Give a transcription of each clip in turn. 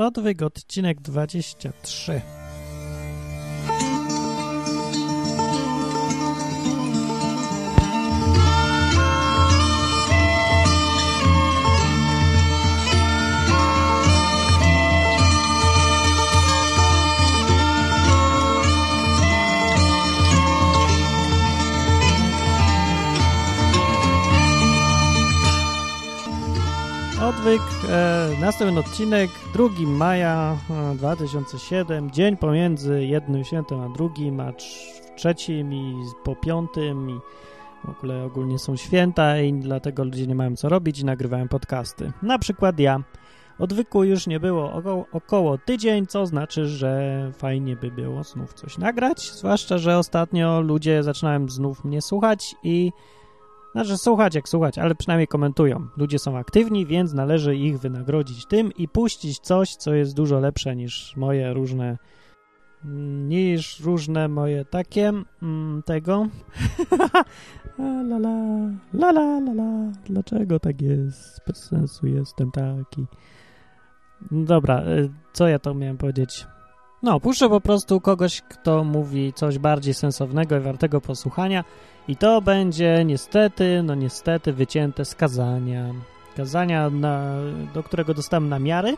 Odwyk, odcinek 23. Odwyk, e, następny odcinek, 2 maja e, 2007, dzień pomiędzy jednym świętem a drugim, a trz- trzecim i po piątym i w ogóle ogólnie są święta i dlatego ludzie nie mają co robić i nagrywają podcasty. Na przykład ja. Odwyku już nie było około, około tydzień, co znaczy, że fajnie by było znów coś nagrać, zwłaszcza, że ostatnio ludzie zaczynają znów mnie słuchać i znaczy słuchać jak słuchać, ale przynajmniej komentują. Ludzie są aktywni, więc należy ich wynagrodzić tym i puścić coś, co jest dużo lepsze niż moje różne niż różne moje takie mm, tego. La la la la la la dlaczego tak jest? Bez sensu jestem taki. Dobra, y, co ja to miałem powiedzieć no, puszczę po prostu kogoś, kto mówi coś bardziej sensownego i wartego posłuchania i to będzie niestety, no niestety wycięte z kazania. Kazania, na, do którego dostałem namiary,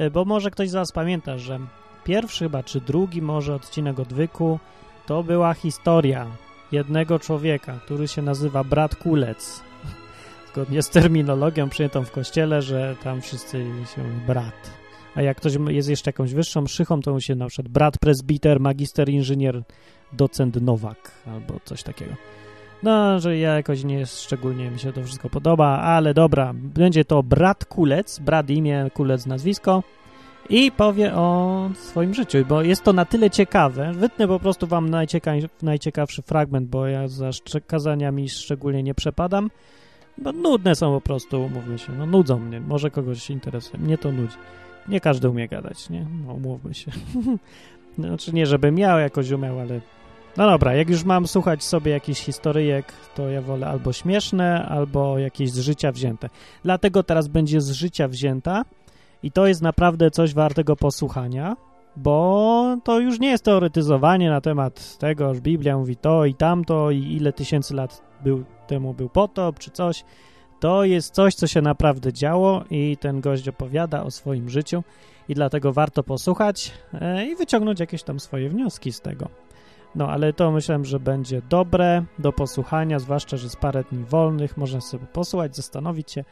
y, bo może ktoś z Was pamięta, że pierwszy chyba, czy drugi może odcinek odwyku to była historia jednego człowieka, który się nazywa Brat Kulec. Zgodnie z terminologią przyjętą w kościele, że tam wszyscy się brat. A jak ktoś jest jeszcze jakąś wyższą szychą, to mu się na przykład brat prezbiter, magister inżynier, docent Nowak albo coś takiego. No, że ja jakoś nie szczególnie mi się to wszystko podoba, ale dobra, będzie to brat Kulec, brat imię, Kulec nazwisko i powie o swoim życiu, bo jest to na tyle ciekawe. Wytnę po prostu wam najcieka najciekawszy fragment, bo ja za kazaniami szczególnie nie przepadam, bo nudne są po prostu, mówmy się, no nudzą mnie, może kogoś interesuje, mnie to nudzi. Nie każdy umie gadać, nie? No, umówmy się. znaczy nie, żebym ja jakoś umiał, ale... No dobra, jak już mam słuchać sobie jakichś historyjek, to ja wolę albo śmieszne, albo jakieś z życia wzięte. Dlatego teraz będzie z życia wzięta i to jest naprawdę coś wartego posłuchania, bo to już nie jest teoretyzowanie na temat tego, że Biblia mówi to i tamto i ile tysięcy lat był, temu był potop czy coś. To jest coś, co się naprawdę działo i ten gość opowiada o swoim życiu i dlatego warto posłuchać e, i wyciągnąć jakieś tam swoje wnioski z tego. No, ale to myślałem, że będzie dobre do posłuchania, zwłaszcza, że z parę dni wolnych, można sobie posłuchać, zastanowić się.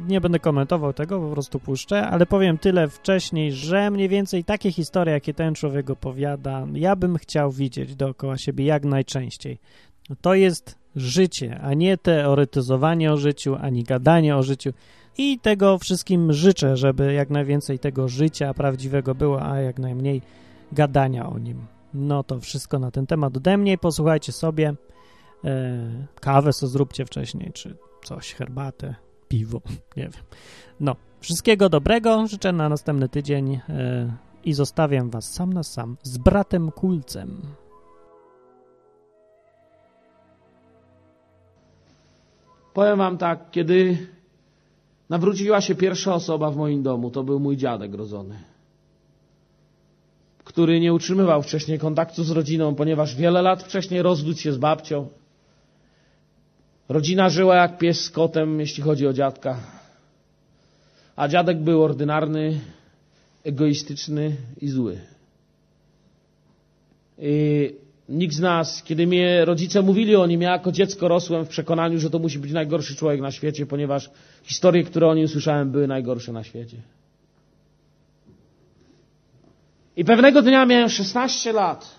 Nie będę komentował tego, po prostu puszczę, ale powiem tyle wcześniej, że mniej więcej takie historie, jakie ten człowiek opowiada, ja bym chciał widzieć dookoła siebie jak najczęściej. To jest życie, a nie teoretyzowanie o życiu, ani gadanie o życiu. I tego wszystkim życzę, żeby jak najwięcej tego życia prawdziwego było, a jak najmniej gadania o nim. No to wszystko na ten temat ode mnie. Posłuchajcie sobie. E, kawę co zróbcie wcześniej, czy coś, herbatę, piwo, nie wiem. No, wszystkiego dobrego. Życzę na następny tydzień e, i zostawiam was sam na sam z bratem Kulcem. Powiem wam tak, kiedy nawróciła się pierwsza osoba w moim domu, to był mój dziadek rodzony, który nie utrzymywał wcześniej kontaktu z rodziną, ponieważ wiele lat wcześniej rozwiódł się z babcią. Rodzina żyła jak pies z kotem, jeśli chodzi o dziadka. A dziadek był ordynarny, egoistyczny i zły. I Nikt z nas, kiedy mnie rodzice mówili o nim, ja jako dziecko rosłem w przekonaniu, że to musi być najgorszy człowiek na świecie, ponieważ historie, które o nim słyszałem, były najgorsze na świecie. I pewnego dnia miałem 16 lat,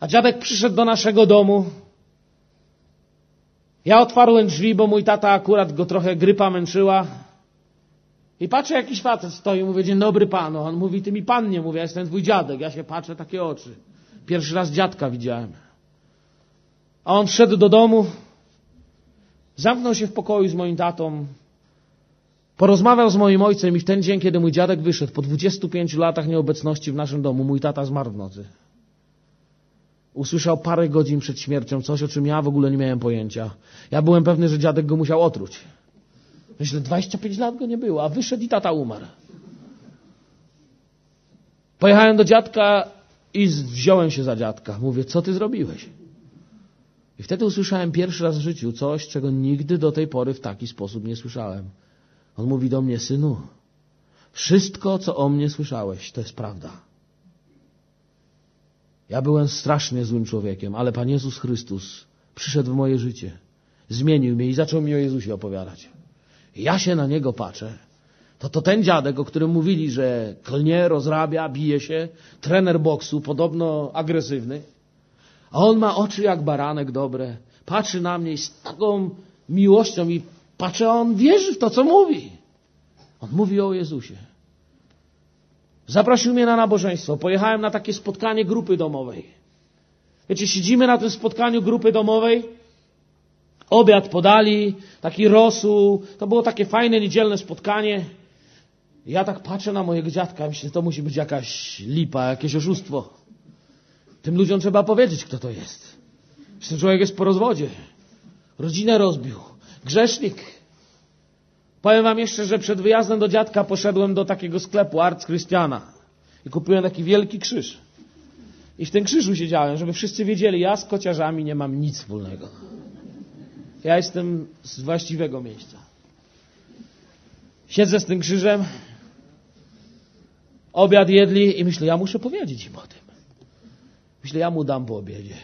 a dziadek przyszedł do naszego domu. Ja otwarłem drzwi, bo mój tata akurat go trochę grypa męczyła. I patrzę, jakiś facet stoi, mówię, dzień dobry panu. On mówi, ty mi pan nie mówi, ja jestem twój dziadek. Ja się patrzę, takie oczy. Pierwszy raz dziadka widziałem. A on wszedł do domu, zamknął się w pokoju z moim tatą, porozmawiał z moim ojcem i w ten dzień, kiedy mój dziadek wyszedł, po 25 latach nieobecności w naszym domu, mój tata zmarł w nocy. Usłyszał parę godzin przed śmiercią coś, o czym ja w ogóle nie miałem pojęcia. Ja byłem pewny, że dziadek go musiał otruć. Myślę, 25 lat go nie było, a wyszedł i tata umarł. Pojechałem do dziadka i wziąłem się za dziadka. Mówię, co ty zrobiłeś? I wtedy usłyszałem pierwszy raz w życiu coś, czego nigdy do tej pory w taki sposób nie słyszałem. On mówi do mnie, synu, wszystko, co o mnie słyszałeś, to jest prawda. Ja byłem strasznie złym człowiekiem, ale Pan Jezus Chrystus przyszedł w moje życie, zmienił mnie i zaczął mi o Jezusie opowiadać. Ja się na Niego patrzę. To to ten dziadek, o którym mówili, że klnie, rozrabia, bije się, trener boksu, podobno agresywny. A on ma oczy jak baranek dobre. Patrzy na mnie z taką miłością i patrzy, a on wierzy w to, co mówi. On mówi o Jezusie. Zaprosił mnie na nabożeństwo. Pojechałem na takie spotkanie grupy domowej. Wiecie, siedzimy na tym spotkaniu grupy domowej. Obiad podali, taki rosół. To było takie fajne, niedzielne spotkanie. Ja tak patrzę na mojego dziadka, myślę, to musi być jakaś lipa, jakieś oszustwo. Tym ludziom trzeba powiedzieć, kto to jest. Że ten człowiek jest po rozwodzie. Rodzinę rozbił. Grzesznik. Powiem wam jeszcze, że przed wyjazdem do dziadka poszedłem do takiego sklepu Arts Christiana i kupiłem taki wielki krzyż. I w tym krzyżu siedziałem, żeby wszyscy wiedzieli, ja z kociarzami nie mam nic wspólnego. Ja jestem z właściwego miejsca. Siedzę z tym krzyżem, obiad jedli i myślę, ja muszę powiedzieć im o tym. Myślę, ja mu dam po obiedzie.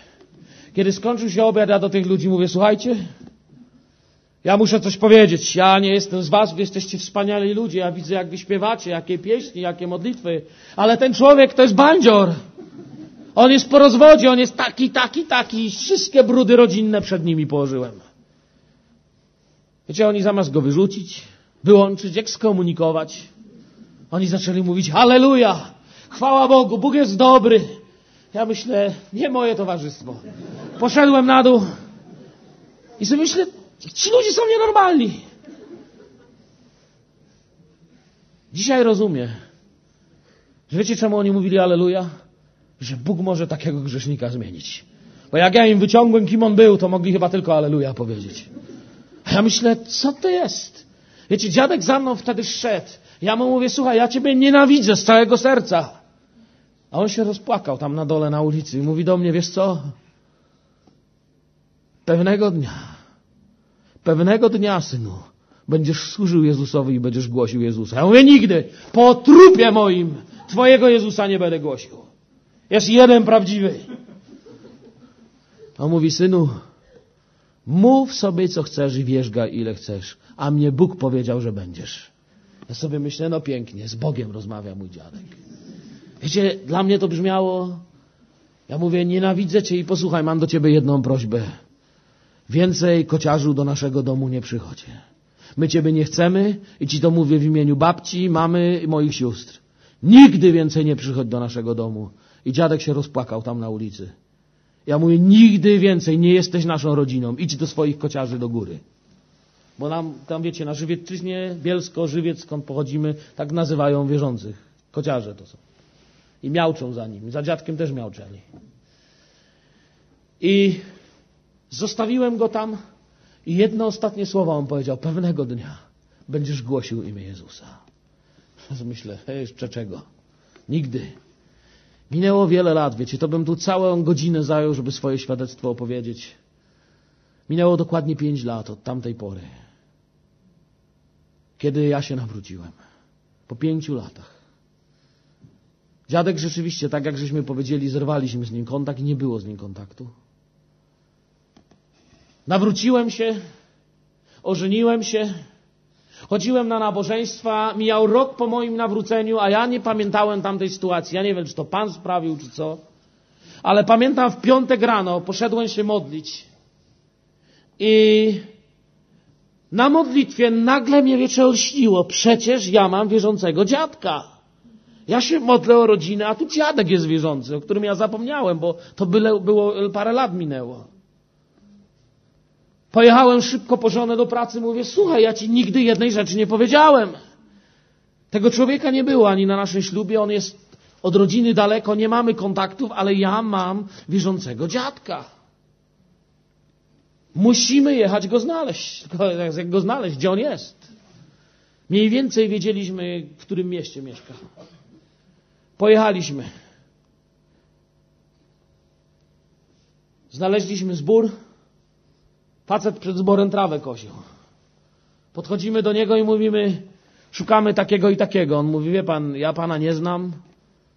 Kiedy skończył się obiad, ja do tych ludzi mówię, słuchajcie, ja muszę coś powiedzieć. Ja nie jestem z was, wy jesteście wspaniali ludzie. Ja widzę, jak wy śpiewacie, jakie pieśni, jakie modlitwy. Ale ten człowiek to jest bandzior. On jest po rozwodzie, on jest taki, taki, taki. Wszystkie brudy rodzinne przed nimi położyłem. Wiecie, oni zamiast go wyrzucić, wyłączyć, ekskomunikować, oni zaczęli mówić, halleluja, chwała Bogu, Bóg jest dobry. Ja myślę, nie moje towarzystwo. Poszedłem na dół i sobie myślę, ci ludzie są nienormalni. Dzisiaj rozumiem, że wiecie czemu oni mówili aleluja? Że Bóg może takiego grzesznika zmienić. Bo jak ja im wyciągłem, kim on był, to mogli chyba tylko aleluja powiedzieć. A ja myślę, co to jest? Wiecie, dziadek za mną wtedy szedł. Ja mu mówię, słuchaj, ja ciebie nienawidzę z całego serca. A on się rozpłakał tam na dole na ulicy i mówi do mnie, wiesz co? Pewnego dnia, pewnego dnia, synu, będziesz służył Jezusowi i będziesz głosił Jezusa. Ja mówię, nigdy, po trupie moim, Twojego Jezusa nie będę głosił. Jest jeden prawdziwy. On mówi, synu, mów sobie co chcesz i wierzgaj ile chcesz, a mnie Bóg powiedział, że będziesz. Ja sobie myślę, no pięknie, z Bogiem rozmawia mój dziadek. Wiecie, dla mnie to brzmiało, ja mówię, nienawidzę Cię i posłuchaj, mam do Ciebie jedną prośbę. Więcej kociarzu do naszego domu nie przychodzi. My Ciebie nie chcemy i Ci to mówię w imieniu babci, mamy i moich sióstr. Nigdy więcej nie przychodź do naszego domu. I dziadek się rozpłakał tam na ulicy. Ja mówię, nigdy więcej nie jesteś naszą rodziną. Idź do swoich kociarzy do góry. Bo nam, tam wiecie, na Żywiecczyźnie, Bielsko, Żywiec, skąd pochodzimy, tak nazywają wierzących. Kociarze to są. I miałczą za nim. Za dziadkiem też miałczeli. I zostawiłem go tam i jedno ostatnie słowo on powiedział. Pewnego dnia będziesz głosił imię Jezusa. Myślę, jeszcze czego? Nigdy. Minęło wiele lat, wiecie, to bym tu całą godzinę zajął, żeby swoje świadectwo opowiedzieć. Minęło dokładnie pięć lat od tamtej pory, kiedy ja się nawróciłem. Po pięciu latach. Dziadek rzeczywiście, tak jak żeśmy powiedzieli, zerwaliśmy z nim kontakt i nie było z nim kontaktu. Nawróciłem się, ożeniłem się, chodziłem na nabożeństwa, mijał rok po moim nawróceniu, a ja nie pamiętałem tamtej sytuacji. Ja nie wiem, czy to Pan sprawił, czy co. Ale pamiętam w piątek rano poszedłem się modlić i na modlitwie nagle mnie wieczór śniło. Przecież ja mam wierzącego dziadka. Ja się modlę o rodzinę, a tu dziadek jest wierzący, o którym ja zapomniałem, bo to byle, było parę lat minęło. Pojechałem szybko po żonę do pracy, mówię, słuchaj, ja ci nigdy jednej rzeczy nie powiedziałem. Tego człowieka nie było ani na naszym ślubie, on jest od rodziny daleko, nie mamy kontaktów, ale ja mam wierzącego dziadka. Musimy jechać go znaleźć. Tylko jak go znaleźć, gdzie on jest? Mniej więcej wiedzieliśmy, w którym mieście mieszka. Pojechaliśmy. Znaleźliśmy zbór. Facet przed zborem trawę kosił. Podchodzimy do niego i mówimy, szukamy takiego i takiego. On mówi, wie pan, ja pana nie znam.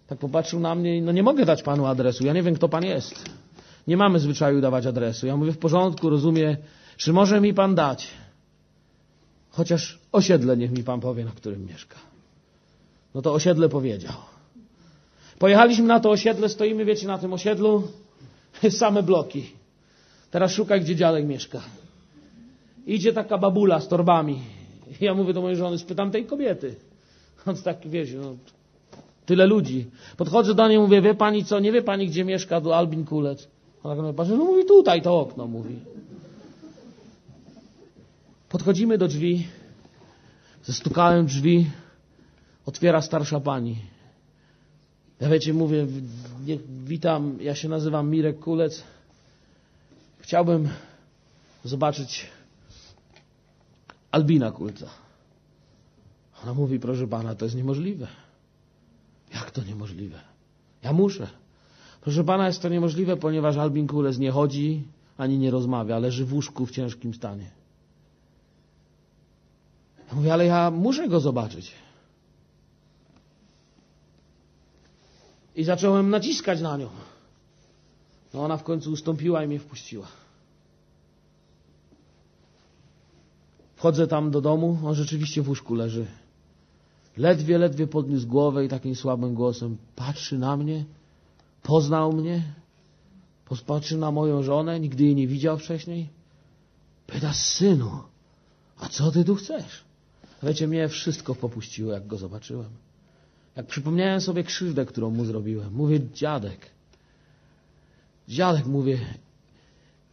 Tak popatrzył na mnie i no nie mogę dać panu adresu. Ja nie wiem, kto pan jest. Nie mamy zwyczaju dawać adresu. Ja mówię, w porządku, rozumiem. Czy może mi pan dać? Chociaż osiedle niech mi pan powie, na którym mieszka. No to osiedle powiedział. Pojechaliśmy na to osiedle, stoimy, wiecie, na tym osiedlu, same bloki. Teraz szukaj, gdzie dziadek mieszka. Idzie taka babula z torbami. Ja mówię do mojej żony, spytam tej kobiety. On tak, wiecie, no, tyle ludzi. Podchodzę do niej, mówię, wie pani co, nie wie pani, gdzie mieszka tu Albin Kulec? Ona tak patrzy, no mówi, tutaj to okno, mówi. Podchodzimy do drzwi, zestukałem drzwi, otwiera starsza pani. Ja wiecie, mówię, witam, ja się nazywam Mirek Kulec. Chciałbym zobaczyć Albina Kulca. Ona mówi, proszę pana, to jest niemożliwe. Jak to niemożliwe? Ja muszę. Proszę pana, jest to niemożliwe, ponieważ Albin Kulec nie chodzi ani nie rozmawia, leży w łóżku w ciężkim stanie. Ja mówię, ale ja muszę go zobaczyć. I zacząłem naciskać na nią. No ona w końcu ustąpiła i mnie wpuściła. Wchodzę tam do domu, on rzeczywiście w łóżku leży. Ledwie, ledwie podniósł głowę i takim słabym głosem patrzy na mnie, poznał mnie, patrzy na moją żonę, nigdy jej nie widział wcześniej. Pyta, synu, a co ty tu chcesz? Wiecie, mnie wszystko popuściło, jak go zobaczyłem. Jak przypomniałem sobie krzywdę, którą mu zrobiłem. Mówię, dziadek. Dziadek, mówię,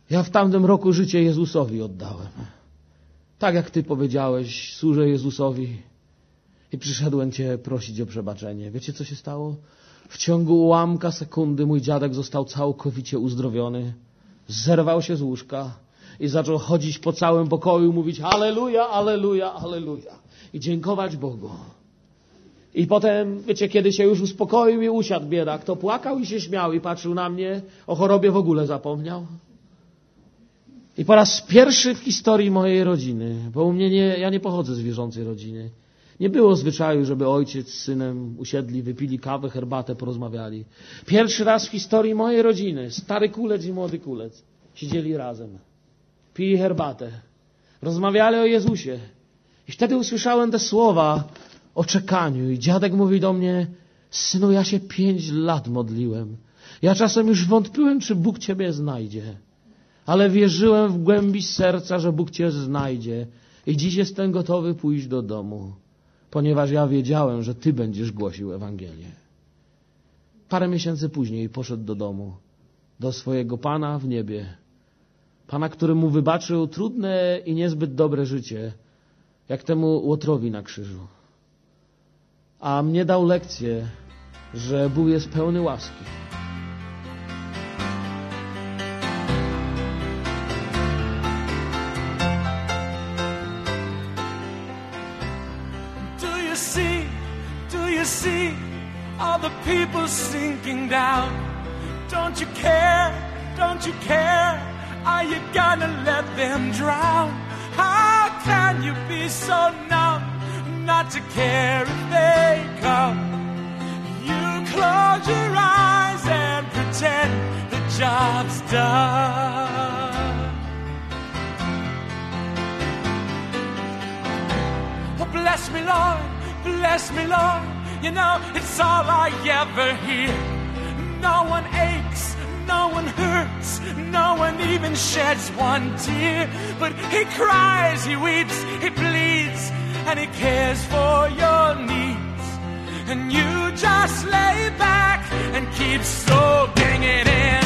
ja w tamtym roku życie Jezusowi oddałem. Tak jak ty powiedziałeś, służę Jezusowi i przyszedłem cię prosić o przebaczenie. Wiecie, co się stało? W ciągu ułamka sekundy mój dziadek został całkowicie uzdrowiony. Zerwał się z łóżka i zaczął chodzić po całym pokoju, mówić Aleluja, Aleluja, Aleluja i dziękować Bogu. I potem, wiecie, kiedy się już uspokoił i usiadł biedak, to płakał i się śmiał i patrzył na mnie, o chorobie w ogóle zapomniał. I po raz pierwszy w historii mojej rodziny, bo u mnie nie, ja nie pochodzę z wierzącej rodziny, nie było zwyczaju, żeby ojciec z synem usiedli, wypili kawę, herbatę, porozmawiali. Pierwszy raz w historii mojej rodziny, stary kulec i młody kulec, siedzieli razem, pili herbatę, rozmawiali o Jezusie. I wtedy usłyszałem te słowa o czekaniu i dziadek mówi do mnie, synu, ja się pięć lat modliłem. Ja czasem już wątpiłem, czy Bóg ciebie znajdzie ale wierzyłem w głębi serca, że Bóg Cię znajdzie i dziś jestem gotowy pójść do domu, ponieważ ja wiedziałem, że Ty będziesz głosił Ewangelię. Parę miesięcy później poszedł do domu, do swojego Pana w niebie. Pana, który mu wybaczył trudne i niezbyt dobre życie, jak temu Łotrowi na krzyżu. A mnie dał lekcję, że Bóg jest pełny łaski people sinking down. Don't you care? Don't you care? Are you gonna let them drown? How can you be so numb not to care if they come? You close your eyes and pretend the job's done. Oh, bless me, Lord, bless me, Lord. You know, it's all I ever hear. No one aches, no one hurts, no one even sheds one tear. But he cries, he weeps, he bleeds, and he cares for your needs. And you just lay back and keep soaking it in.